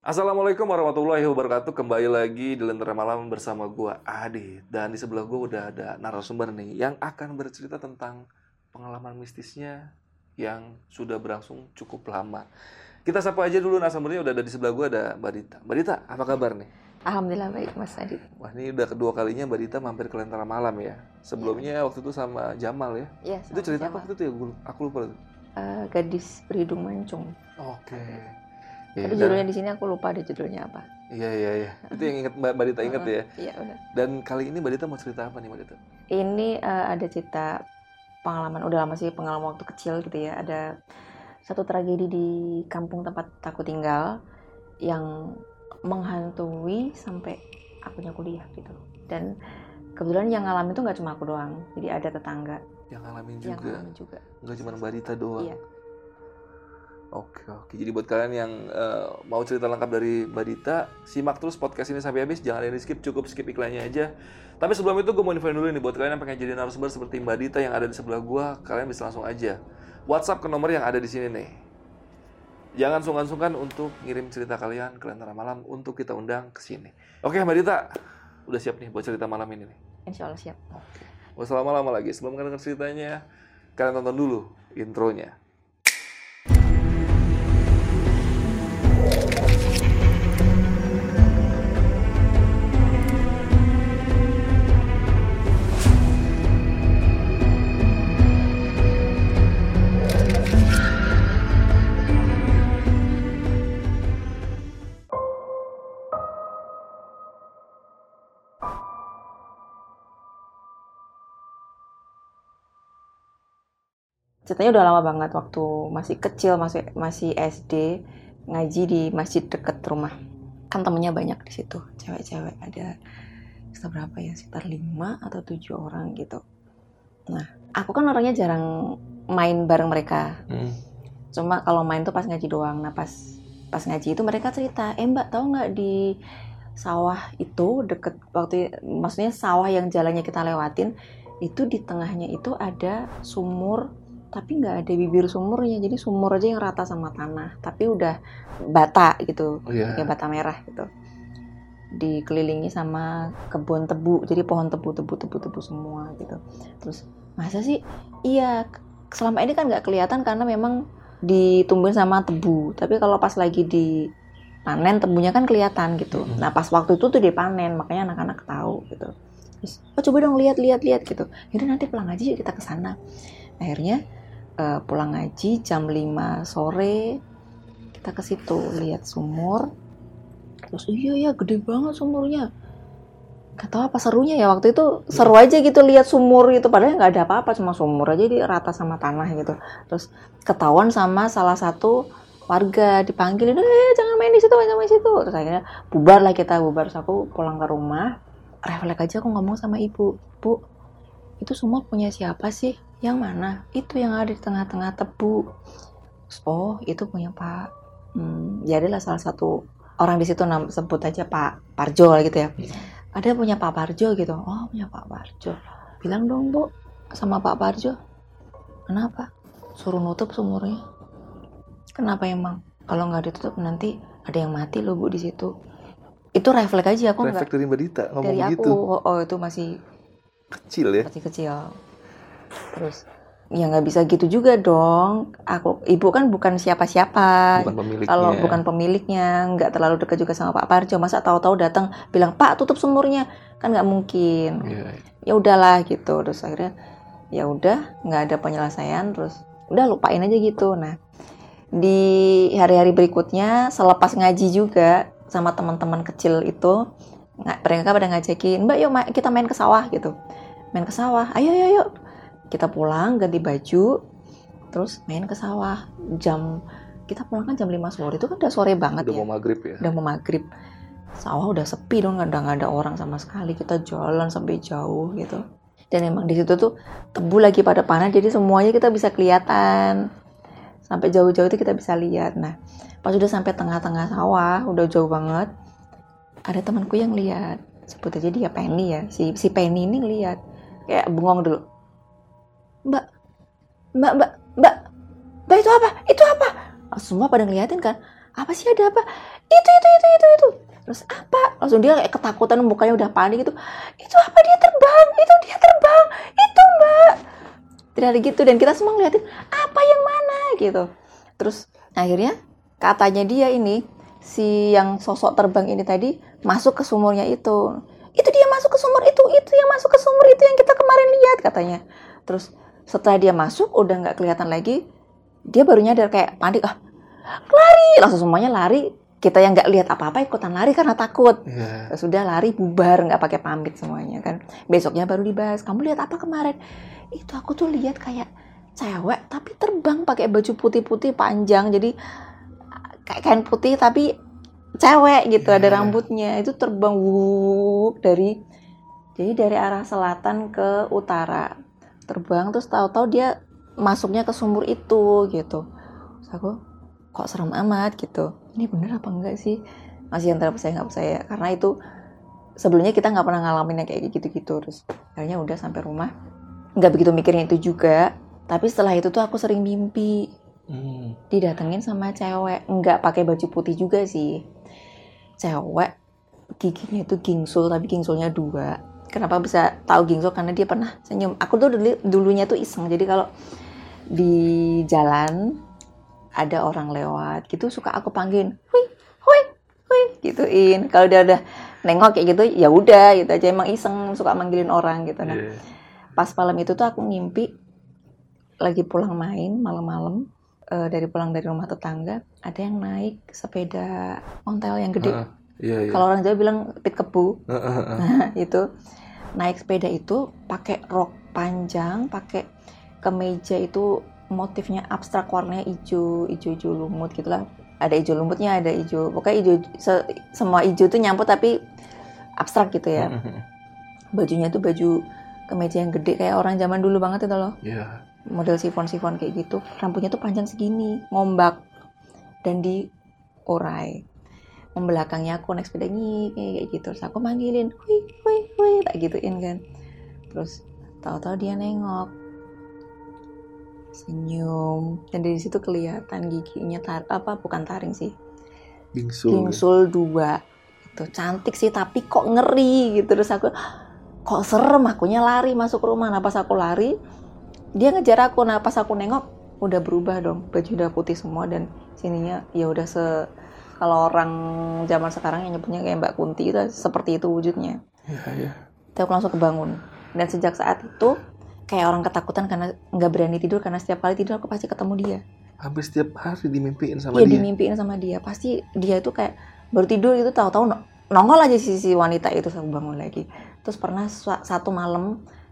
Assalamualaikum warahmatullahi wabarakatuh. Kembali lagi di Lentera Malam bersama gua Adi dan di sebelah gua udah ada narasumber nih yang akan bercerita tentang pengalaman mistisnya yang sudah berlangsung cukup lama. Kita sapa aja dulu narasumbernya udah ada di sebelah gua ada Mbak Dita. Mbak Dita, apa kabar nih? Alhamdulillah baik Mas Adi. Wah, ini udah kedua kalinya Mbak Dita mampir ke Lentera Malam ya. Sebelumnya waktu itu sama Jamal ya. Iya. Itu cerita apa waktu itu ya? Aku lupa. Eh, gadis berhidung mancung. Oke. Ya, Tapi dan- judulnya di sini aku lupa ada judulnya apa. Iya iya iya. Itu yang inget Mbak, Mbak Dita inget ya. Iya udah. Dan kali ini Mbak Dita mau cerita apa nih Mbak Dita? Ini eh, ada cerita pengalaman udah lama sih pengalaman waktu kecil gitu ya. Ada satu tragedi di kampung tempat aku tinggal yang menghantui sampai akunya kuliah gitu. Dan kebetulan yang ngalamin itu nggak cuma aku doang. Jadi ada tetangga Yang ngalamin yang juga. ngalamin juga. Nggak cuma Mbak Dita doang. Iya. Oke oke. Jadi buat kalian yang eh, mau cerita lengkap dari Mbak Dita, simak terus podcast ini sampai habis. Jangan ada yang di skip, cukup skip iklannya aja. Tapi sebelum itu gue mau infoin dulu nih buat kalian yang pengen jadi narasumber seperti Mbak Dita yang ada di sebelah gua, kalian bisa langsung aja WhatsApp ke nomor yang ada di sini nih. Jangan sungkan-sungkan untuk ngirim cerita kalian ke Lentera Malam untuk kita undang ke sini. Oke Mbak Dita, udah siap nih buat cerita malam ini nih. Insya Allah siap. Oke. Gak usah lama-lama lagi. Sebelum kalian denger ceritanya, kalian tonton dulu intronya. Ceritanya udah lama banget waktu masih kecil masih masih SD ngaji di masjid deket rumah. Kan temennya banyak di situ cewek-cewek ada sekitar berapa ya sekitar lima atau tujuh orang gitu. Nah aku kan orangnya jarang main bareng mereka. Cuma kalau main tuh pas ngaji doang. Nah pas pas ngaji itu mereka cerita eh mbak tahu nggak di sawah itu deket waktu maksudnya sawah yang jalannya kita lewatin itu di tengahnya itu ada sumur tapi nggak ada bibir sumurnya jadi sumur aja yang rata sama tanah tapi udah bata gitu Oh iya. kayak bata merah gitu. Dikelilingi sama kebun tebu jadi pohon tebu tebu tebu tebu semua gitu. Terus masa sih? Iya selama ini kan nggak kelihatan karena memang ditumbuhin sama tebu. Tapi kalau pas lagi di panen tebunya kan kelihatan gitu. Mhm. nah pas waktu itu tuh dipanen makanya anak-anak tahu gitu. Terus oh coba dong lihat lihat lihat gitu. Yaudah nanti pulang aja yuk kita ke sana. Akhirnya eh, pulang ngaji jam 5 sore. Kita ke situ lihat sumur. Terus iya ya gede banget sumurnya. Gak tahu apa serunya ya waktu itu seru aja gitu lihat sumur gitu. Padahal nggak ada apa-apa cuma sumur aja di rata sama tanah gitu. Terus ketahuan sama salah satu warga dipanggilin eh jangan main di situ jangan main di situ. Terus akhirnya bubar lah kita bubar. Terus aku pulang ke rumah refleks aja aku ngomong sama ibu bu itu semua punya siapa sih yang mana itu yang ada di tengah-tengah tebu oh itu punya pak hmm, ya adalah salah satu orang di situ nam- sebut aja Pak Parjo gitu ya. Ada punya Pak Parjo gitu. Oh punya Pak Parjo. Bilang dong bu sama Pak Parjo. Kenapa? Suruh nutup sumurnya. Kenapa emang? Kalau nggak ditutup nanti ada yang mati loh bu di situ. Itu refleks aja aku nggak Refleks dari Mbak Dita ngomong dari aku. gitu. Oh, oh, itu masih Kecil ya. masih kecil. Terus ya nggak bisa gitu juga dong. Aku ibu kan bukan siapa-siapa. Kalau bukan pemiliknya, nggak terlalu dekat juga sama Pak Parjo. Masa tahu-tahu datang bilang Pak tutup sumurnya, kan nggak mungkin. Iya. Ya udahlah gitu. Terus akhirnya ya udah nggak ada penyelesaian. Terus udah lupain aja gitu. Nah di hari-hari berikutnya selepas ngaji juga sama teman-teman kecil itu mereka pada ngajakin Mbak yuk kita main ke sawah gitu. Main ke sawah. Ayo ayo ayo. Kita pulang ganti baju terus main ke sawah. Jam kita pulang kan jam 5 sore. Itu kan udah sore banget Udah ya. mau maghrib ya. udah mau maghrib. Sawah udah sepi dong nggak ada nggak ada orang sama sekali. Kita jalan sampai jauh gitu. Dan emang di situ tuh tebu lagi pada panas jadi semuanya kita bisa kelihatan. Sampai jauh-jauh itu kita bisa lihat. Nah pas udah sampai tengah-tengah sawah udah jauh banget ada temanku yang lihat. Sebut aja dia Penny ya. Si si Penny ini ngeliat kayak bengong dulu mbak mbak mbak mbak mbak itu apa? Itu apa? Semua pada ngeliatin kan? Apa sih ada apa? Itu itu itu itu itu. Terus apa? Langsung dia kayak ketakutan mukanya udah panik gitu. Itu apa? Dia terbang. Itu dia terbang. Itu mbak. Tidak gitu. Dan kita semua ngeliatin apa yang mana? Gitu. Terus akhirnya katanya dia ini si yang sosok terbang ini tadi masuk ke sumurnya itu. Itu dia masuk ke sumur itu. Itu yang masuk ke sumur itu yang kita kemarin lihat katanya. Terus setelah dia masuk udah nggak kelihatan lagi dia baru nyadar kayak panik ah lari! Langsung semuanya lari. Kita yang nggak lihat apa-apa ikutan lari karena takut. Iya. sudah lari bubar nggak pakai pamit semuanya kan. Besoknya baru dibahas kamu lihat apa kemarin? Itu aku tuh lihat kayak cewek tapi terbang pakai baju putih-putih panjang. Jadi kayak kain putih tapi cewek gitu ada Iya. rambutnya. Itu terbang wuh dari jadi dari arah selatan ke utara terbang terus tahu-tahu dia masuknya ke sumur itu gitu. Terus aku kok serem amat gitu. Ini bener apa enggak sih? Masih antara percaya nggak percaya. Karena itu sebelumnya kita nggak pernah ngalamin yang kayak gitu-gitu. Terus akhirnya udah sampai rumah. Nggak begitu mikirin itu juga. Tapi setelah itu tuh aku sering mimpi. Hmm. didatengin sama cewek. Nggak pakai baju putih juga sih. Cewek giginya itu gingsul tapi gingsulnya dua kenapa bisa tahu gingsul karena dia pernah senyum aku tuh dulu dulunya tuh iseng jadi kalau di jalan ada orang lewat gitu suka aku panggilin hui hui hui gituin kalau dia udah nengok kayak gitu ya udah gitu aja emang iseng suka manggilin orang gitu nah Iya. pas malam itu tuh aku ngimpi lagi pulang main malam-malam eh, dari pulang dari rumah tetangga ada yang naik sepeda ontel yang gede Heeh. Iya, iya. kalau orang Jawa bilang pit kebu Heeh, heeh. nah itu naik sepeda itu pakai rok panjang pakai kemeja itu motifnya abstrak warnanya hijau hijau hijau lumut gitulah ada hijau lumutnya ada hijau pokoknya hijau se- semua hijau itu nyampur tapi abstrak gitu ya. Bajunya tuh baju kemeja yang gede kayak orang zaman dulu banget itu loh. Iya. model sifon-sifon kayak gitu. Rambutnya tuh panjang segini ngombak dan diurai membelakangnya aku naik sepeda nyik kayak gitu. Terus aku manggilin wih wih wih tak gituin kan. Terus tahu-tahu dia nengok. Senyum. Dan dari situ kelihatan giginya tar apa bukan taring sih. Bingsul. bingsul dua. Itu cantik sih tapi kok ngeri gitu. Terus aku kok serem akunya lari masuk rumah. Nah pas aku lari dia ngejar aku. Nah pas aku nengok udah berubah dong. Baju udah putih semua dan sininya ya udah se kalau orang zaman sekarang yang nyebutnya kayak Mbak Kunti itu seperti itu wujudnya Iya, iya. Tapi aku langsung kebangun dan sejak saat itu kayak orang ketakutan karena nggak berani tidur karena setiap kali tidur aku pasti ketemu dia Hampir setiap hari dimimpiin sama Iya dia. dimimpiin sama dia. Pasti dia itu kayak baru tidur gitu tahu-tahu no- nongol aja si, si wanita itu aku bangun lagi. Terus pernah satu malam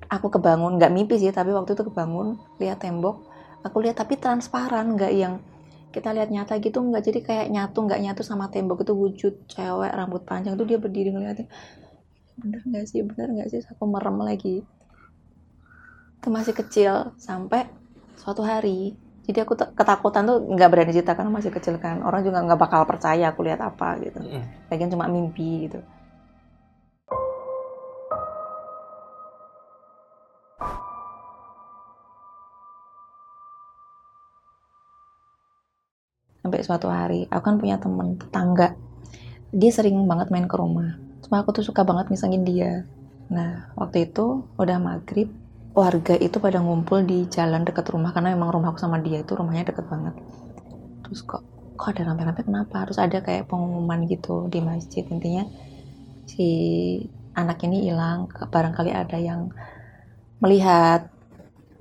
aku kebangun, nggak mimpi sih, tapi waktu itu kebangun lihat tembok. Aku lihat tapi transparan, nggak yang kita lihat nyata gitu nggak? Jadi kayak nyatu nggak nyatu sama tembok itu wujud cewek rambut panjang itu dia berdiri ngeliatin bener nggak sih? Bener nggak sih? Aku merem lagi. Itu masih kecil sampai suatu hari. Jadi aku ketakutan tuh nggak berani cerita karena masih kecil kan. Orang juga nggak bakal percaya aku lihat apa gitu. Lagian cuma mimpi gitu sampai suatu hari aku kan punya temen tetangga. Dia sering banget main ke rumah. Cuma aku tuh suka banget misengin dia. Nah waktu itu udah maghrib warga itu pada ngumpul di jalan dekat rumah karena memang rumahku sama dia itu rumahnya deket banget. Terus kok kok ada rame-rame? Kenapa? Harus ada kayak pengumuman gitu di masjid. Intinya si anak ini hilang. Barangkali ada yang melihat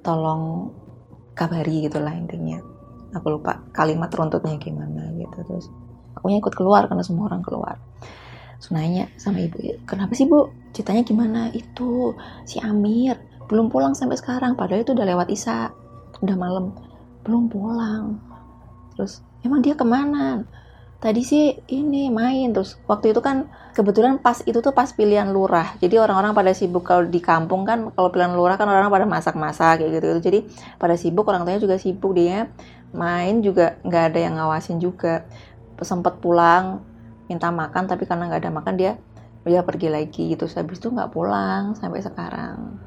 tolong kabari gitulah intinya aku lupa kalimat runtutnya gimana gitu terus aku ikut keluar karena semua orang keluar. Terus nanya sama ibu kenapa sih bu? Ceritanya gimana? Itu si Amir belum pulang sampai sekarang padahal itu udah lewat Isa udah malam. Belum pulang. Terus emang dia ke mana? Tadi sih ini main. Terus waktu itu kan kebetulan pas itu tuh pas pilihan lurah. Jadi orang-orang pada sibuk kalau di kampung kan kalau pilihan lurah kan orang-orang pada masak-masak kayak gitu, jadi pada sibuk orang tuanya juga sibuk. Dia main juga nggak ada yang ngawasin juga. Sempat pulang minta makan tapi karena nggak ada makan dia dia pergi lagi gitu. Habis itu nggak pulang sampai sekarang.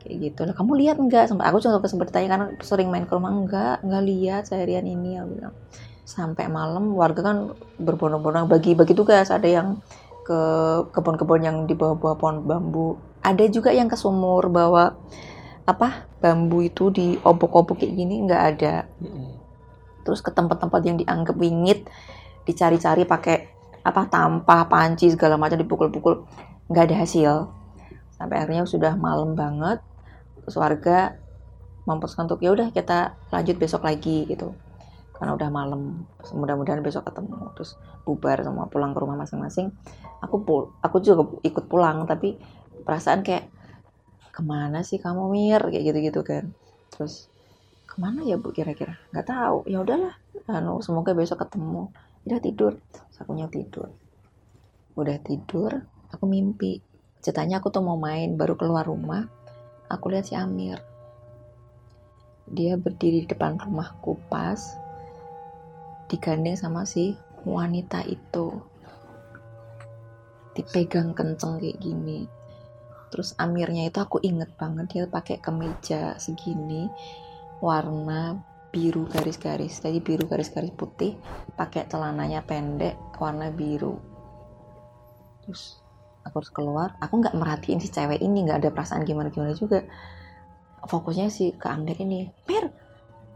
Kayak gitu. Lah kamu lihat nggak? Sempat aku juga sempat ditanya karena sering main ke rumah? Enggak nggak lihat seharian ini aku bilang. Sampai malam warga kan berbondong-bondong bagi-bagi tugas. Ada yang ke kebun-kebun yang di bawah-bawah pohon bambu. Ada juga yang ke sumur bawa apa bambu itu di obok-obok kayak gini nggak ada. Terus ke tempat-tempat yang dianggap wingit dicari-cari pakai apa tampah panci segala macam dipukul-pukul nggak ada hasil. Sampai akhirnya sudah malam banget terus warga memutuskan untuk ya udah kita lanjut besok lagi gitu. Karena udah malam mudah-mudahan besok ketemu. Terus bubar semua pulang ke rumah masing-masing. Aku pul aku juga ikut pulang tapi perasaan kayak ke mana sih kamu mir? Kayak gitu-gitu kan. Terus ke mana ya bu kira-kira? Nggak tahu. Ya udahlah anu semoga besok ketemu. Udah tidur. Terus akunya tidur. Udah tidur aku mimpi. Ceritanya aku tuh mau main baru keluar rumah aku lihat si Amir. Dia berdiri di depan rumahku pas digandeng sama si wanita itu. Dipegang kenceng kayak gini terus Amirnya itu aku inget banget dia pakai kemeja segini warna biru garis-garis. Tadi biru garis-garis putih pakai celananya pendek warna biru. Terus aku harus keluar. Aku nggak merhatiin si cewek ini nggak ada perasaan gimana gimana juga. Fokusnya sih ke Amir ini Mir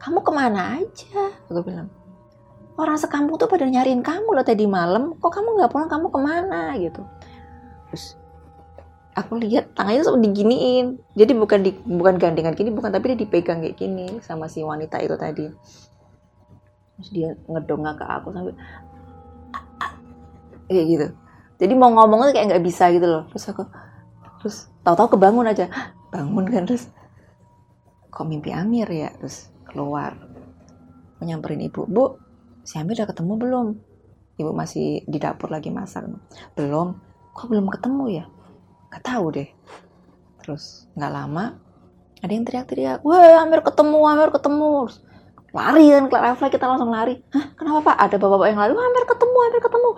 kamu ke mana aja? Aku bilang orang sekampung tuh pada nyariin kamu loh tadi malam. Kok kamu nggak pulang? Kamu ke mana? Gitu. Terus aku lihat tangannya tuh diginiin. Jadi bukan di bukan gandengan gini bukan tapi dia dipegang kayak gini sama si wanita itu tadi. Terus dia ngedongak ke aku sambil kayak gitu. Jadi mau ngomong tuh kayak nggak bisa gitu loh. Terus aku terus tahu-tahu kebangun aja. Bangun kan terus kok mimpi Amir ya? Terus keluar. Menyamperin ibu bu si Amir udah ketemu belum? Ibu masih di dapur lagi masak. Belum. Kok belum ketemu ya nggak tahu deh. Terus nggak lama ada yang teriak-teriak wah Amir ketemu Amir ketemu. Terus lari kan refleks kita langsung lari. Hah kenapa pak? Ada bapak-bapak yang lari wah Amir ketemu Amir ketemu.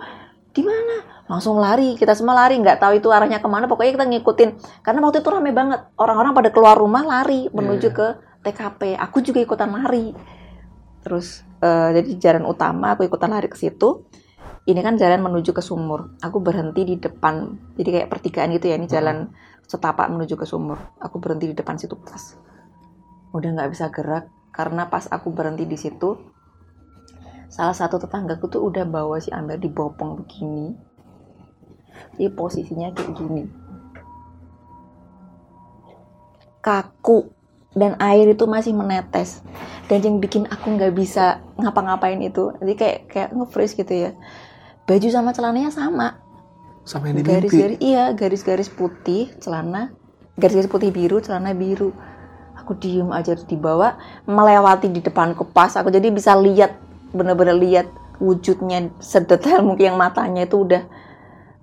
Di mana? Langsung lari kita semua lari nggak tahu itu arahnya ke mana. Pokoknya kita ngikutin karena waktu itu rame banget. Orang-orang pada keluar rumah lari menuju Iya. ke TKP aku juga ikutan lari. Terus eh, jadi jalan utama aku ikutan lari ke situ ini kan jalan menuju ke sumur. Aku berhenti di depan jadi kayak pertigaan gitu ya ini jalan setapak menuju ke sumur. Aku berhenti di depan situ pas. Udah nggak bisa gerak karena pas aku berhenti di situ salah satu tetanggaku tuh udah bawa si Amber di bopong begini. Jadi posisinya kayak gini. Kaku dan air itu masih menetes. Dan yang bikin aku nggak bisa ngapa-ngapain itu jadi kayak kayak nge-freeze gitu ya. Baju sama celananya sama. Sampai di mimpi. garis-garis iya garis-garis putih celana garis-garis putih biru celana biru. Aku diem aja di bawah melewati di depanku pas aku jadi bisa lihat bener-bener lihat wujudnya sedetail mungkin yang matanya itu udah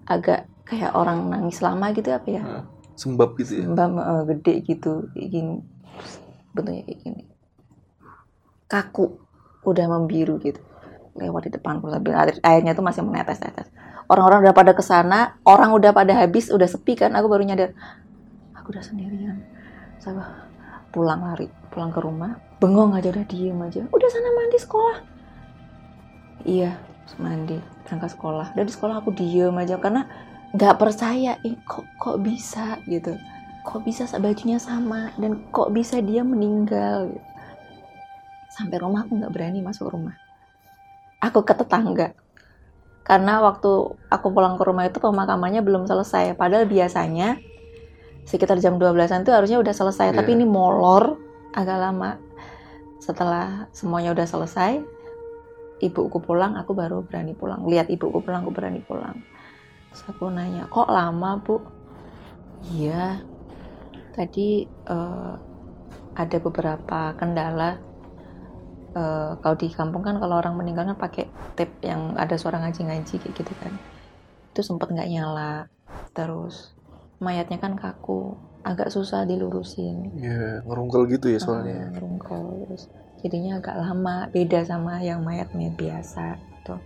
agak kayak orang nangis lama gitu apa ya? Sembab gitu ya. mbak eh, gede gitu gini bentuknya kayak gini. Kaku udah membiru gitu. Lewat di depanku sambil air, airnya tuh masih menetes-netes orang-orang udah pada ke sana orang udah pada habis udah sepi kan aku baru nyadar. Aku udah sendirian. Saya pulang lari pulang ke rumah. Bengong aja udah diem aja. Udah sana mandi sekolah. Iya mandi berangkat sekolah. Dan di sekolah aku diem aja. Karena nggak percaya kok kok bisa? Gitu kok bisa bajunya sama dan kok bisa dia meninggal gitu. sampai rumah aku nggak berani masuk rumah. Aku ke tetangga. Karena waktu aku pulang ke rumah itu pemakamannya belum selesai. Padahal biasanya sekitar jam 12-an itu harusnya udah selesai. Tapi Iya. ini molor agak lama. Setelah semuanya udah selesai ibuku pulang aku baru berani pulang. Lihat ibuku pulang aku berani pulang. Terus aku nanya kok lama bu? Iya tadi eh, ada beberapa kendala. Eh, kalau di kampung kan kalau orang meninggal kan pakai tape yang ada suara ngaji-ngaji kayak gitu kan. Itu sempet nggak nyala. Terus mayatnya kan kaku. Agak susah dilurusin. Iya, ngerungkel gitu ya soalnya. Ah, ngerungkel terus jadinya agak lama. Beda sama yang mayat-mayat biasa gitu.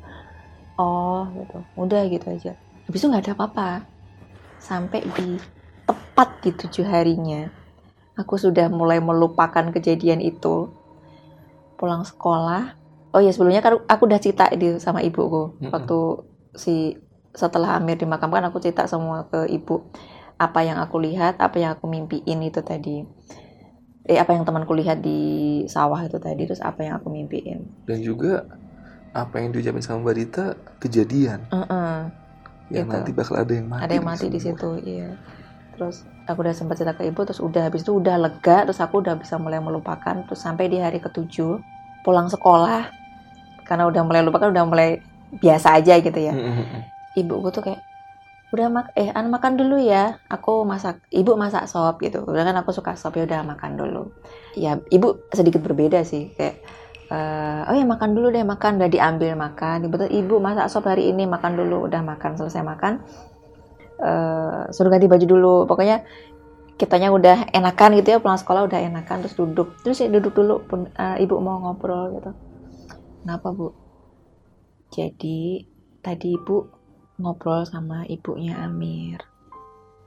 Oh gitu. Udah gitu aja. Habis itu nggak ada apa-apa. Sampai di tepat di tujuh harinya aku sudah mulai melupakan kejadian itu pulang sekolah oh ya sebelumnya kan aku udah cerita di sama ibuku Mm-mm. waktu si setelah Amir dimakamkan aku cerita semua ke ibu apa yang aku lihat apa yang aku mimpiin itu tadi eh apa yang temanku lihat di sawah itu tadi terus apa yang aku mimpiin Dan juga apa yang diucapin sama Mbak Dita kejadian Heeh. yang Gitu. nanti bakal ada yang mati. ada yang mati di semua. situ iya terus aku udah sempat cerita ke ibu terus udah habis itu udah lega terus aku udah bisa mulai melupakan. Terus sampai di hari ketujuh pulang sekolah karena udah mulai lupakan udah mulai biasa aja gitu ya. Mm-mm. ibuku tuh kayak udah mak eh an makan dulu ya. Aku masak ibu masak sop gitu. Udah kan aku suka sop ya udah makan dulu. Ya ibu sedikit berbeda sih kayak eh, oh ya makan dulu deh makan. Udah diambil makan. Ibu tuh ibu masak sop hari ini makan dulu. Udah makan selesai makan eh suruh ganti baju dulu. Pokoknya kitanya udah enakan gitu ya pulang sekolah udah enakan terus duduk. Terus ya duduk dulu pun eh, ibu mau ngobrol gitu. Kenapa bu? Jadi tadi ibu ngobrol sama ibunya Amir.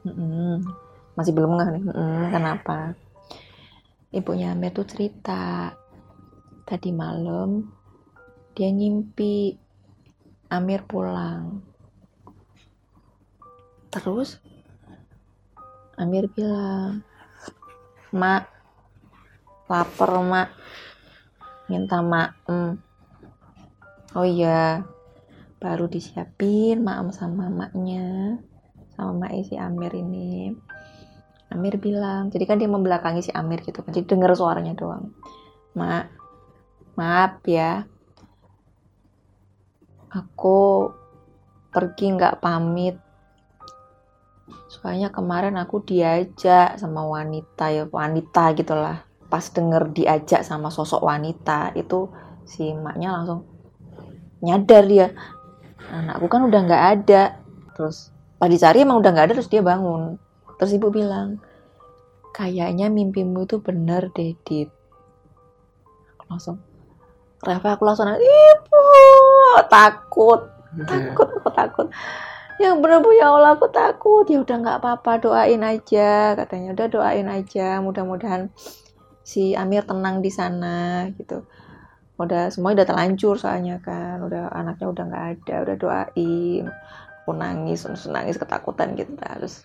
Mm-mm. masih belum nggak nih. Mm-mm, kenapa? Ibunya Amir tuh cerita. Tadi malam dia ngimpi Amir pulang terus Amir bilang mak lapar mak minta maem. Oh iya baru disiapin maem sama maknya sama mak si Amir ini. Amir bilang jadi kan dia membelakangi si Amir gitu kan jadi denger suaranya doang. Mak maaf ya aku pergi nggak pamit soalnya kemarin aku diajak sama wanita ya wanita gitulah. Pas denger diajak sama sosok wanita itu si maknya langsung nyadar dia. Anakku kan udah nggak ada. Terus pas dicari emang udah nggak ada terus dia bangun. Terus ibu bilang kayaknya mimpimu itu bener deh Dit. Aku langsung Reva aku langsung nangis, ibu takut Iya. takut aku takut yang bener bu ya Allah aku takut. Ya udah nggak apa-apa doain aja. Katanya udah doain aja. Mudah-mudahan si Amir tenang di sana gitu. Udah semuanya udah terlanjur soalnya kan. Udah anaknya udah nggak ada. Udah doain. Aku nangis terus nangis ketakutan gitu terus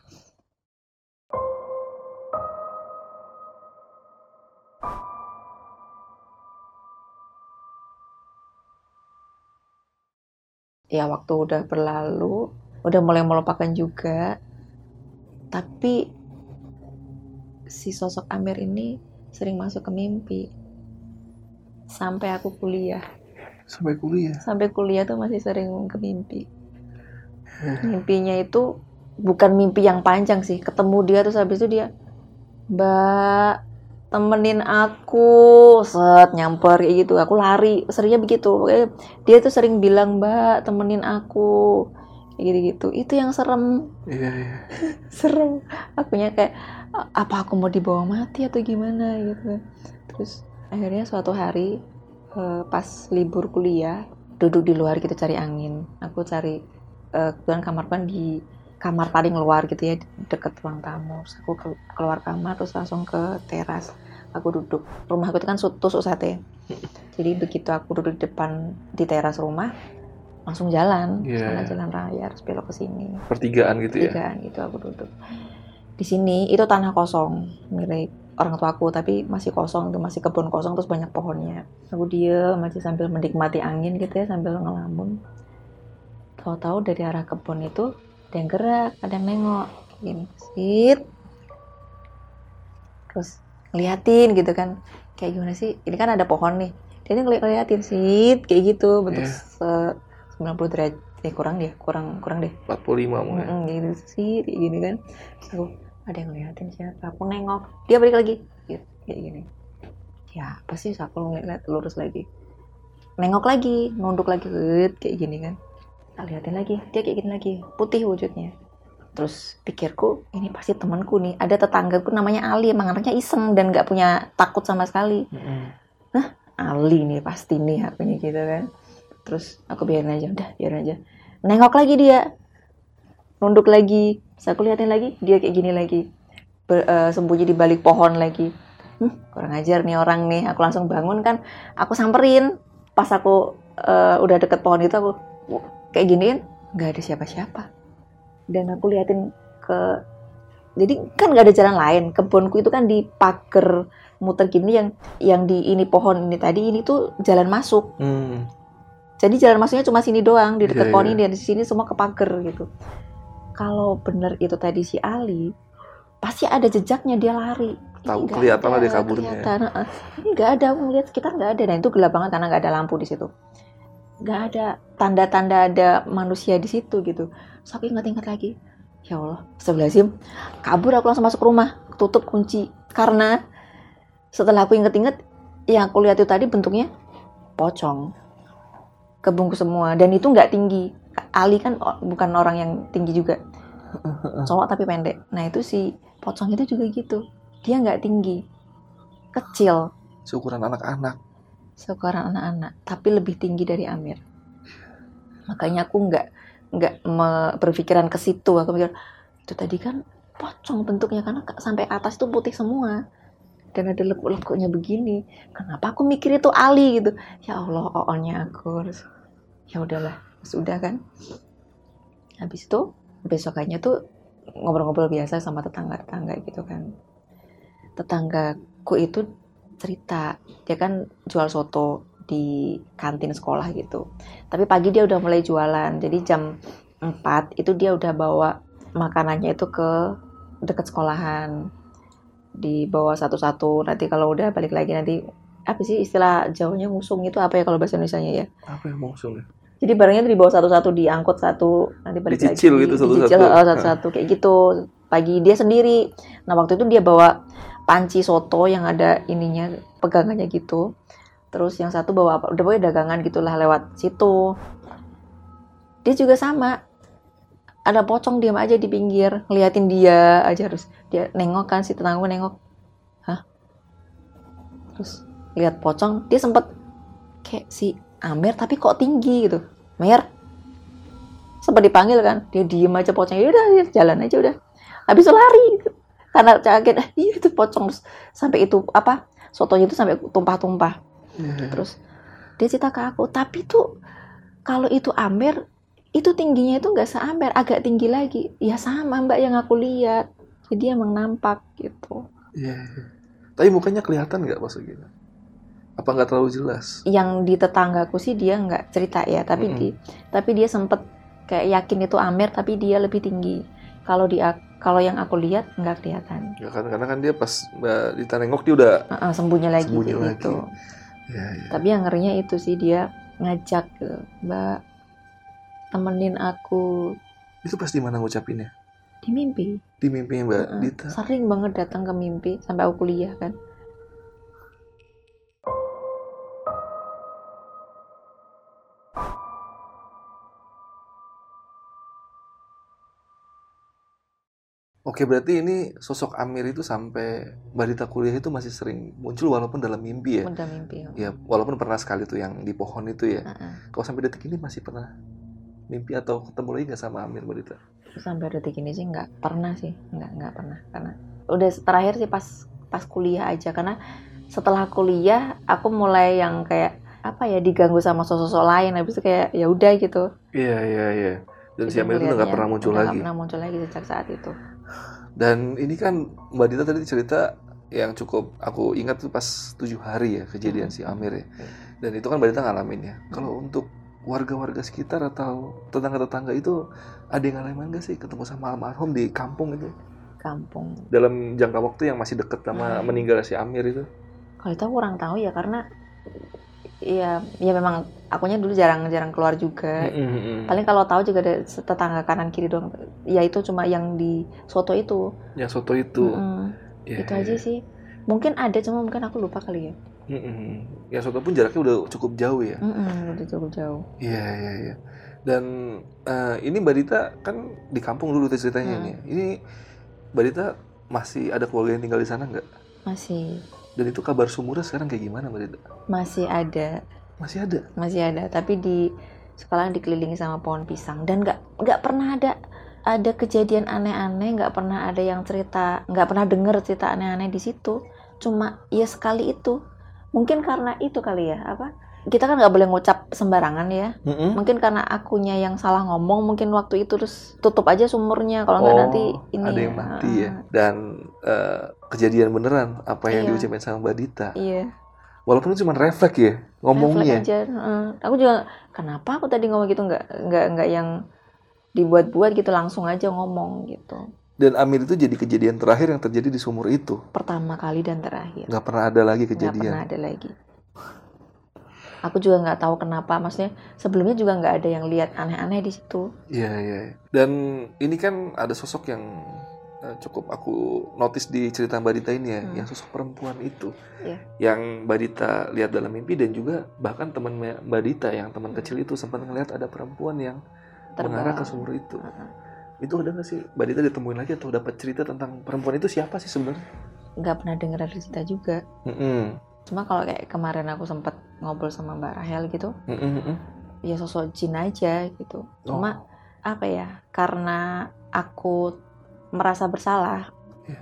ya waktu udah berlalu udah mulai melupakan juga. Tapi si sosok Amir ini sering masuk ke mimpi. Sampai aku kuliah. Sampai kuliah. sampai kuliah tuh masih sering ke mimpi. Mimpinya itu bukan mimpi yang panjang sih. Ketemu dia terus habis itu dia mbak temenin aku. Set nyamper kayak gitu. Aku lari. Seringnya begitu. Pokoknya dia tuh sering bilang mbak temenin aku kayak gitu gitu itu yang serem. Iya, iya. serem. Akunya kayak "A- apa aku mau dibawa mati atau gimana? gitu terus akhirnya suatu hari eh, pas libur kuliah duduk di luar gitu cari angin. Aku cari eh, kebetulan kamar kan di kamar paling luar gitu ya deket ruang tamu. Terus aku ke- keluar kamar terus langsung ke teras. Aku duduk. Rumahku itu kan su- tusuk sate. Jadi begitu aku duduk di depan di teras rumah langsung jalan Iya. sana jalan raya terus belok ke sini. Pertigaan gitu ya. tigaan gitu aku duduk. Di sini itu tanah kosong milik orang tuaku tapi masih kosong itu masih kebun kosong terus banyak pohonnya. Aku diem masih sambil menikmati angin gitu ya sambil ngelamun. Tahu-tahu dari arah kebun itu ada yang gerak ada yang nengok. Gini sit. Terus ngeliatin gitu kan. Kayak gimana sih? Ini kan ada pohon nih. Dia ngeliatin sit kayak gitu bentuk Iya. Se 90 derajat eh kurang deh kurang kurang deh. 45 mungkin. Mm-mm, gitu sih kayak gini kan. Terus aku ada yang ngeliatin siapa? Aku nengok dia balik lagi. Gitu, kayak gini. Ya apa sih aku ngeliat lurus lagi. Nengok lagi nunduk lagi kayak gini kan. Tak liatin lagi dia kayak gini lagi. Putih wujudnya. Terus pikirku ini pasti temanku nih ada tetanggaku namanya Ali emang anaknya iseng dan nggak punya takut sama sekali. Mm-mm. Ali nih pasti nih akunya gitu kan terus aku biarin aja udah biarin aja. Nengok lagi dia. Nunduk lagi. Terus aku liatin lagi? Dia kayak gini lagi. Ber- eh, sembunyi di balik pohon lagi. Hmm, kurang ajar nih orang nih. Aku langsung bangun kan. Aku samperin. Pas aku eh, udah deket pohon itu aku kayak giniin? Nggak ada siapa-siapa. Dan aku liatin ke jadi kan nggak ada jalan lain. Kebunku itu kan di pagar muter gini yang yang di ini pohon ini tadi ini tuh jalan masuk. Hmm. Jadi jalan masuknya cuma sini doang di dekat pohon iya. ini dan di sini semua ke pagar gitu. Kalau bener itu tadi si Ali pasti ada jejaknya dia lari. Tahu, kelihatan lah ada, dia kaburnya. ya. kelihatan, ini nggak ada aku ngeliat sekitar nggak ada. Dan itu gelap banget karena nggak ada lampu di situ. Nggak ada tanda-tanda ada manusia di situ gitu. Terus aku ingat-ingat lagi ya Allah Astagfirullahaladzim kabur aku langsung masuk rumah tutup kunci. Karena setelah aku inget-inget yang aku lihat itu tadi bentuknya pocong kebungkus semua. Dan itu nggak tinggi. Ali kan bukan orang yang tinggi juga. Cowok tapi pendek. Nah itu si pocong itu juga gitu. Dia nggak tinggi. Kecil. Seukuran anak-anak. seukuran anak-anak. Tapi lebih tinggi dari Amir. Makanya aku nggak nggak berpikiran ke situ. Aku mikir itu tadi kan pocong bentuknya karena sampai atas itu putih semua. Dan ada lekuk-lekuknya begini. Kenapa aku mikir itu Ali gitu? Ya Allah oonnya aku Terus, ya udahlah sudah kan? Habis itu besokannya tuh ngobrol-ngobrol biasa sama tetangga-tetangga gitu kan. Tetanggaku itu cerita dia kan jual soto di kantin sekolah gitu. Tapi pagi dia udah mulai jualan jadi jam 4 itu dia udah bawa makanannya itu ke dekat sekolahan. Dibawa satu-satu nanti kalau udah balik lagi nanti apa sih istilah jauhnya ngusung itu apa ya kalau bahasa Indonesia ya? Apa yang maksudnya? jadi barangnya tuh dibawa satu-satu diangkut satu nanti balik Dicicil lagi. gitu satu-satu. Dicicil, satu-satu kayak gitu. Pagi dia sendiri. Nah waktu itu dia bawa panci soto yang ada ininya pegangannya gitu. Terus yang satu bawa apa udah pokoknya dagangan gitulah lewat situ. Dia juga sama. Ada pocong diam aja di pinggir ngeliatin dia aja. Terus dia nengok kan si tetangga nengok. Hah? Terus lihat pocong dia sempet kayak si Amer tapi kok tinggi gitu Mer sempat dipanggil kan dia diem aja pocongnya udah dia jalan aja udah habis itu lari karena kaget "Ah, iya itu pocong Terus sampai itu apa sotonya itu sampai tumpah-tumpah Iya. terus dia cerita ke aku tapi tuh kalau itu Amer itu tingginya itu nggak seamer agak tinggi lagi ya sama mbak yang aku lihat jadi emang nampak gitu Iya. iya. Tapi mukanya kelihatan nggak pas gitu? Apa nggak terlalu jelas? yang di tetanggaku sih dia nggak cerita ya tapi Mm-mm. di tapi dia sempet kayak yakin itu Amer tapi dia lebih tinggi kalau di kalau yang aku lihat nggak kelihatan Ya kan karena kan dia pas Mbak Dita nengok dia udah Heeh, sembunyi lagi Sembunyi kayak lagi. gitu ya, ya. tapi yang ngerinya itu sih dia ngajak ke mbak temenin aku Itu pas di mana ngucapinnya? di mimpi Di mimpinya Mbak Heeh, Dita. sering banget datang ke mimpi sampai aku kuliah kan Oke, berarti ini sosok Amir itu sampai Mbak Dita kuliah itu masih sering muncul walaupun dalam mimpi ya. udah mimpi Ya, walaupun pernah sekali tuh yang di pohon itu ya. Heeh. Kalau sampai detik ini masih pernah mimpi atau ketemu lagi nggak sama Amir Mbak Dita? sampai detik ini sih nggak pernah sih nggak nggak pernah karena udah terakhir sih pas pas kuliah aja karena setelah kuliah aku mulai yang kayak apa ya diganggu sama sosok-sosok lain habis itu kayak ya udah gitu Iya, iya, iya. Dan si Jadi Amir itu udah nggak pernah muncul udah lagi. pernah muncul lagi sejak saat itu Dan ini kan Mbak Dita tadi cerita yang cukup aku ingat tuh pas tujuh hari ya kejadian Hmm. si Amir ya. Hmm. Dan itu kan Mbak Dita ngalamin ya. Kalau untuk warga-warga sekitar atau tetangga-tetangga itu ada yang ngalamin nggak sih ketemu sama almarhum di kampung itu kampung dalam jangka waktu yang masih deket sama Hmm. meninggal si Amir itu? kalau itu aku kurang tahu ya karena ya ya memang akunya dulu jarang-jarang keluar juga Mm-mm. paling kalau tahu juga ada tetangga kanan kiri doang ya itu cuma yang di soto itu Yang soto itu. Mm-mm. Ya, itu ya, aja ya. sih mungkin ada cuma mungkin aku lupa kali ya Mm-mm. Yang soto pun jaraknya udah cukup jauh ya. Mm-mm, udah cukup jauh Iya iya iya. Dan eh, ini Mbak Dita kan di kampung dulu ceritanya Hmm. ini. Ini Mbak Dita masih ada keluarga yang tinggal di sana nggak? masih Dan itu kabar sumurnya sekarang kayak gimana Mbak Dita? masih ada. Masih ada. masih ada. Tapi di sekolah dikelilingi sama pohon pisang. Dan nggak nggak pernah ada ada kejadian aneh-aneh. Nggak pernah ada yang cerita nggak pernah denger cerita aneh-aneh di situ. Cuma ya sekali itu. Mungkin karena itu kali ya apa kita kan nggak boleh ngucap sembarangan ya. Mm-mm. Mungkin karena akunya yang salah ngomong mungkin waktu itu terus tutup aja sumurnya kalau nggak Oh, nanti ini ada yang ya. mati ya. Dan eh, kejadian beneran apa yang Iya. diucapin sama Mbak Dita. Iya. Walaupun cuma refleks ya ngomongnya. Refleks aja. heeh. Aku juga kenapa aku tadi ngomong gitu nggak nggak nggak yang dibuat-buat gitu langsung aja ngomong gitu. Dan Amir itu jadi kejadian terakhir yang terjadi di sumur itu. Pertama kali dan terakhir. Nggak pernah ada lagi Nggak kejadian. pernah ada lagi. Aku juga nggak tahu kenapa. Maksudnya sebelumnya juga nggak ada yang lihat aneh-aneh di situ. Iya, iya. iya. Dan ini kan ada sosok yang eh, cukup aku notice di cerita Mbak Dita ini ya, Hmm. yang sosok perempuan itu. Iya. Yang Mbak Dita lihat dalam mimpi dan juga bahkan teman Mbak Dita yang teman Hmm. kecil itu sempat ngelihat ada perempuan yang Terbang. mengarah ke sumur itu. Heeh. Itu ada nggak sih Mbak Dita ditemuin lagi atau dapat cerita tentang perempuan itu siapa sih sebenarnya? Nggak pernah dengar cerita juga. Mm-mm. Cuma kalau kayak kemarin aku sempat ngobrol sama Mbak Rahel gitu, Mm-mm, mm-mm. ya sosok jin aja gitu. Cuma Oh. apa ya? Karena aku merasa bersalah. Iya.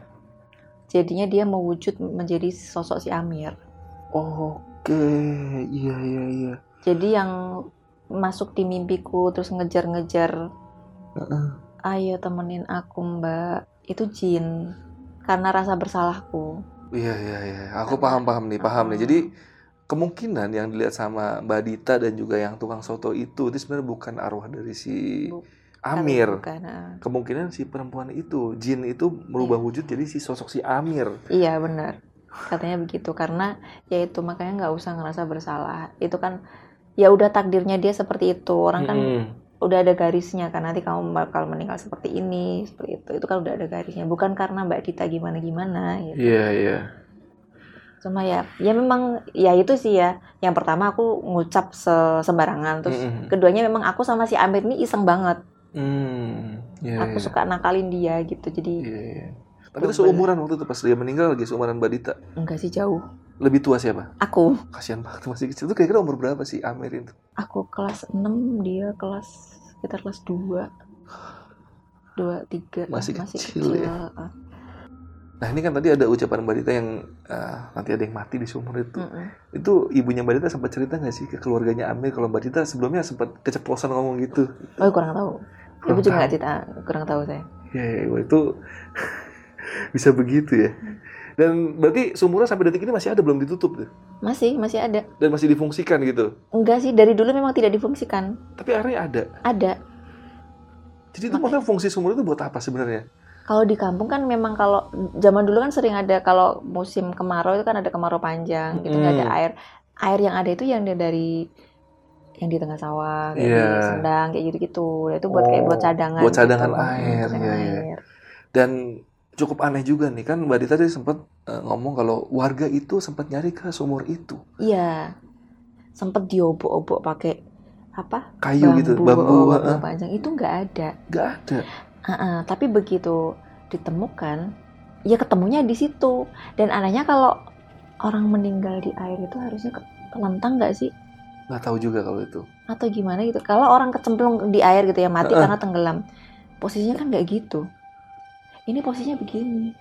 Jadinya dia mewujud menjadi sosok si Amir. Oke, iya iya iya. Jadi yang masuk di mimpiku terus ngejar-ngejar, Heeh. ayo temenin aku Mbak, itu jin. Karena rasa bersalahku. Iya iya iya. Aku paham paham nih paham nih. Jadi kemungkinan yang dilihat sama Mbak Dita dan juga yang tukang soto itu itu sebenarnya bukan arwah dari si Bu- Amir. Bukan, ah. Kemungkinan si perempuan itu jin itu merubah wujud jadi si sosok si Amir. Iya benar. Katanya begitu karena ya itu makanya nggak usah ngerasa bersalah. Itu kan ya udah takdirnya dia seperti itu. Orang kan Mm-mm. Udah ada garisnya kan nanti kamu bakal meninggal seperti ini, seperti itu. Itu kan udah ada garisnya. Bukan karena Mbak Dita gimana-gimana gitu. Iya iya. Cuma ya ya memang ya itu sih ya. Yang pertama aku ngucap se- sembarangan terus Mm-mm. keduanya memang aku sama si Amir ini iseng banget. Hmm. Iya aku iya. suka nakalin dia gitu. Jadi Iya iya. Tapi itu seumuran waktu itu pas dia meninggal lagi seumuran Mbak Dita. enggak sih jauh. Lebih tua siapa? Aku Kasihan banget masih kecil. Itu kira-kira umur berapa sih Amir itu? aku kelas 6 dia kelas sekitar kelas 2 2 3 Masih kecil ya. Ah, Nah ini kan tadi ada ucapan Mbak Dita yang eh, nanti ada yang mati di sumur itu. mm-mm. Itu ibunya Mbak Dita sempat cerita nggak sih ke keluarganya Amir kalau Mbak Dita sebelumnya sempat keceplosan ngomong gitu? oh kurang tahu Kurang ibu juga tahu. nggak cerita kurang tahu saya Ya, ya, wah, itu bisa begitu ya. Dan berarti sumurnya sampai detik ini masih ada belum ditutup tuh? masih masih ada Dan masih difungsikan gitu. enggak sih dari dulu memang tidak difungsikan Tapi airnya ada. ada Jadi itu maksudnya fungsi sumur itu buat apa sebenarnya? kalau di kampung kan memang kalau zaman dulu kan sering ada kalau musim kemarau itu kan ada kemarau panjang gitu nggak ada Mm. air air yang ada itu yang dari yang di tengah sawah kayak Iya. di sendang kayak gitu gitu itu buat kayak Oh, buat cadangan buat cadangan gitu. air, cadangan iya, iya. air. Dan cukup aneh juga nih kan Mbak Dita tadi sempat eh, ngomong kalau warga itu sempat nyari ke sumur itu. Iya, sempet diobok-obok pakai apa? Kayu gitu, bambu. oh, heeh. bambu panjang itu nggak ada. Nggak ada. Heeh, tapi begitu ditemukan, ya ketemunya di situ. Dan anehnya kalau orang meninggal di air itu harusnya ke- kelentang nggak sih? Nggak tahu juga kalau itu. Atau gimana gitu? Kalau orang kecemplung di air gitu ya mati Heeh. karena tenggelam, posisinya kan nggak gitu. Ini posisinya begini,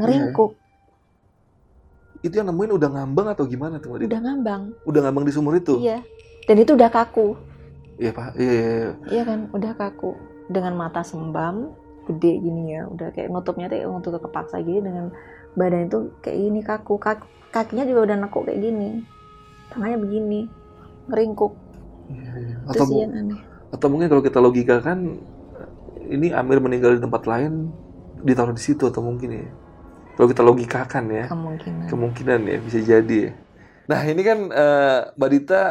ngeringkuk, Itu yang nemuin udah ngambang atau gimana tuh udah ngambang. Udah ngambang di sumur itu? Iya. Dan itu udah kaku. Iya Pak. Iya, iya, iya. Iya kan, udah kaku. Dengan mata sembam, gede gini ya. Udah kayak nutupnya tuh untuk kepaksa gini dengan badan itu kayak gini kaku. Kak- kakinya juga udah nekuk kayak gini. Tangannya begini, ngeringkuk. Iya, iya. Itu Atau, sih mu- yang aneh. atau mungkin kalau kita logikakan ini Amir meninggal di tempat lain ditaruh di situ atau mungkin ya. Kalau kita logikakan ya. Kemungkinan. Kemungkinan ya bisa jadi ya. Nah ini kan eh, Mbak Dita,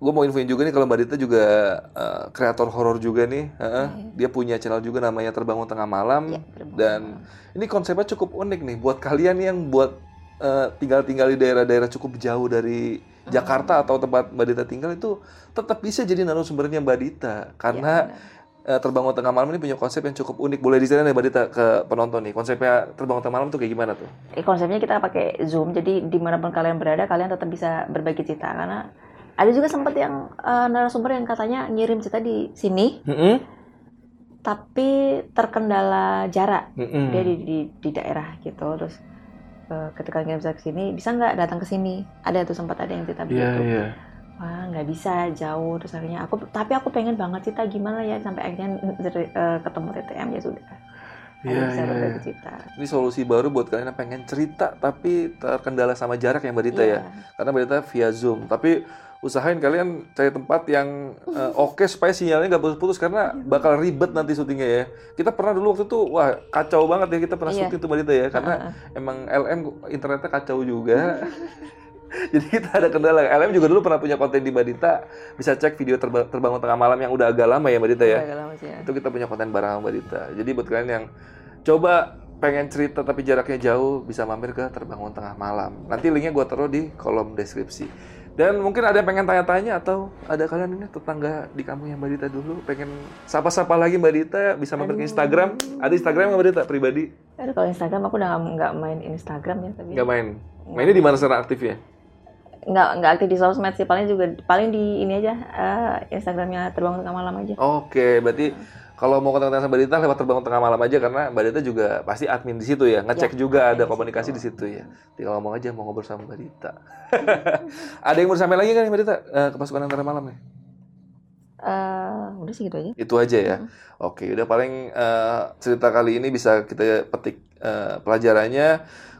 gue mau infoin juga nih kalau Mbak Dita juga eh, kreator horor juga nih. Heeh. Iya. Dia punya channel juga namanya Terbangun Tengah Malam. Iya, berbunga. Dan ini konsepnya cukup unik nih buat kalian yang buat eh, tinggal-tinggal di daerah-daerah cukup jauh dari Hmm. Jakarta atau tempat Mbak Dita tinggal itu tetap bisa jadi narasumbernya Mbak Dita karena Iya, eh, Terbangun Tengah Malam ini punya konsep yang cukup unik. Boleh diceritain ya Mbak Dita ke penonton nih. Konsepnya Terbangun Tengah Malam tuh kayak gimana tuh? Eh, konsepnya kita pakai Zoom, jadi di mana pun kalian berada, kalian tetap bisa berbagi cerita. Karena ada juga sempat yang eh, narasumber yang katanya ngirim cerita di sini, Mm-mm. tapi terkendala jarak. Mm-mm. dia di, di, di daerah gitu terus eh, ketika nggak bisa ke sini bisa nggak datang ke sini ada tuh sempat ada yang cerita Iya, begitu iya. Wah nggak bisa jauh terus akhirnya aku tapi aku pengen banget cerita gimana ya sampai akhirnya eh, ketemu TTM ya sudah Iya, iya, iya. Ini solusi baru buat kalian yang pengen cerita tapi terkendala sama jarak ya Mbak Dita Iya. ya. Karena Mbak Dita via Zoom. Tapi usahain kalian cari tempat yang eh, oke supaya sinyalnya nggak putus-putus karena Iya. bakal ribet nanti syutingnya ya. Kita pernah dulu waktu itu wah kacau banget ya kita pernah Iya. syuting tuh Mbak Dita ya karena Heeh. emang LM internetnya kacau juga. Jadi kita ada kendala. LM juga dulu pernah punya konten di Mbak Dita. Bisa cek video terba- terbangun tengah malam yang udah agak lama ya Mbak Dita ya. Agak lama sih ya. Itu kita punya konten bareng sama Mbak Dita. Jadi buat kalian yang coba pengen cerita tapi jaraknya jauh, bisa mampir ke Terbangun Tengah Malam. Nanti linknya gue taruh di kolom deskripsi. Dan mungkin ada yang pengen tanya-tanya atau ada kalian ini tetangga di kampung yang Mbak Dita dulu pengen sapa-sapa lagi Mbak Dita bisa mampir ke Instagram. Ada Instagram nggak Mbak Dita pribadi? Aduh kalau Instagram aku udah nggak- main Instagram ya tapi Nggak main. Mainnya di mana sekarang aktifnya? Nggak nggak aktif di sosmed sih paling juga paling di ini aja eh, Instagramnya terbangun tengah malam aja Oke, berarti kalau mau kontak-kontak sama Mbak Dita lewat terbangun tengah malam aja karena Mbak Dita juga pasti admin di situ ya, ngecek Ya, juga ada di komunikasi di situ ya. Tinggal ngomong aja mau ngobrol sama Mbak Dita. ada yang mau disampaikan lagi kan Mbak Dita Eh, ke pasukan antara malam ya? Eh, udah sih gitu aja Itu aja ya. Oke, udah paling eh, cerita kali ini bisa kita petik eh, pelajarannya.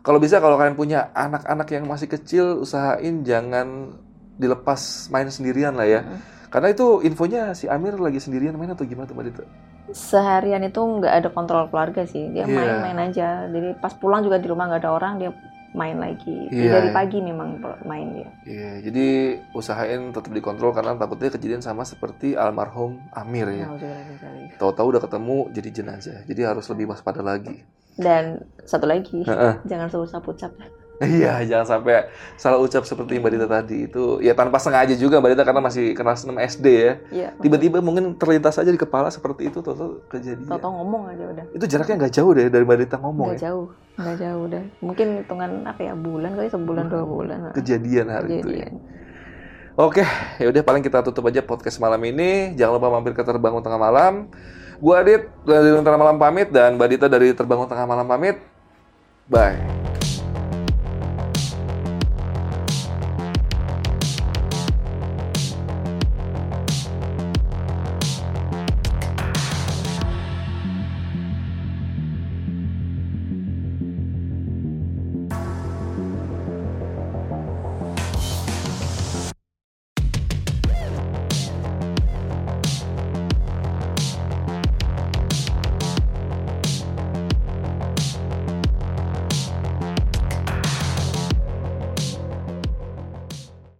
Kalau bisa kalau kalian punya anak-anak yang masih kecil, usahain jangan dilepas main sendirian lah ya. Karena itu infonya si Amir lagi sendirian main atau gimana tuh Mbak Dita? seharian itu nggak ada kontrol keluarga sih dia Iya. main-main aja jadi pas pulang juga di rumah nggak ada orang dia main lagi Iya, dari iya. pagi memang main dia Iya, jadi usahain tetap dikontrol karena takutnya kejadian sama seperti almarhum Amir ya. Dzalik. Tahu-tahu udah ketemu jadi jenazah. Jadi harus lebih waspada lagi. dan satu lagi Heeh. jangan suruh ucap Iya, jangan sampai salah ucap seperti Mbak Dita tadi. Itu ya tanpa sengaja juga Mbak Dita karena masih kelas 6 SD ya. Iya. Tiba-tiba mungkin terlintas aja di kepala seperti itu tahu-tahu kejadian. Tau-tau ngomong aja udah. Itu jaraknya nggak jauh deh dari Mbak Dita ngomong Nggak ya. jauh, nggak jauh udah. Mungkin hitungan apa ya bulan kali sebulan dua bulan. lah. Kejadian hari itu ya. Kejadian. Oke, ya udah paling kita tutup aja podcast malam ini. Jangan lupa mampir ke Terbangun Tengah Malam. Gua Adit dari Tengah Malam pamit dan Mbak Dita dari Terbangun Tengah Malam pamit. Bye.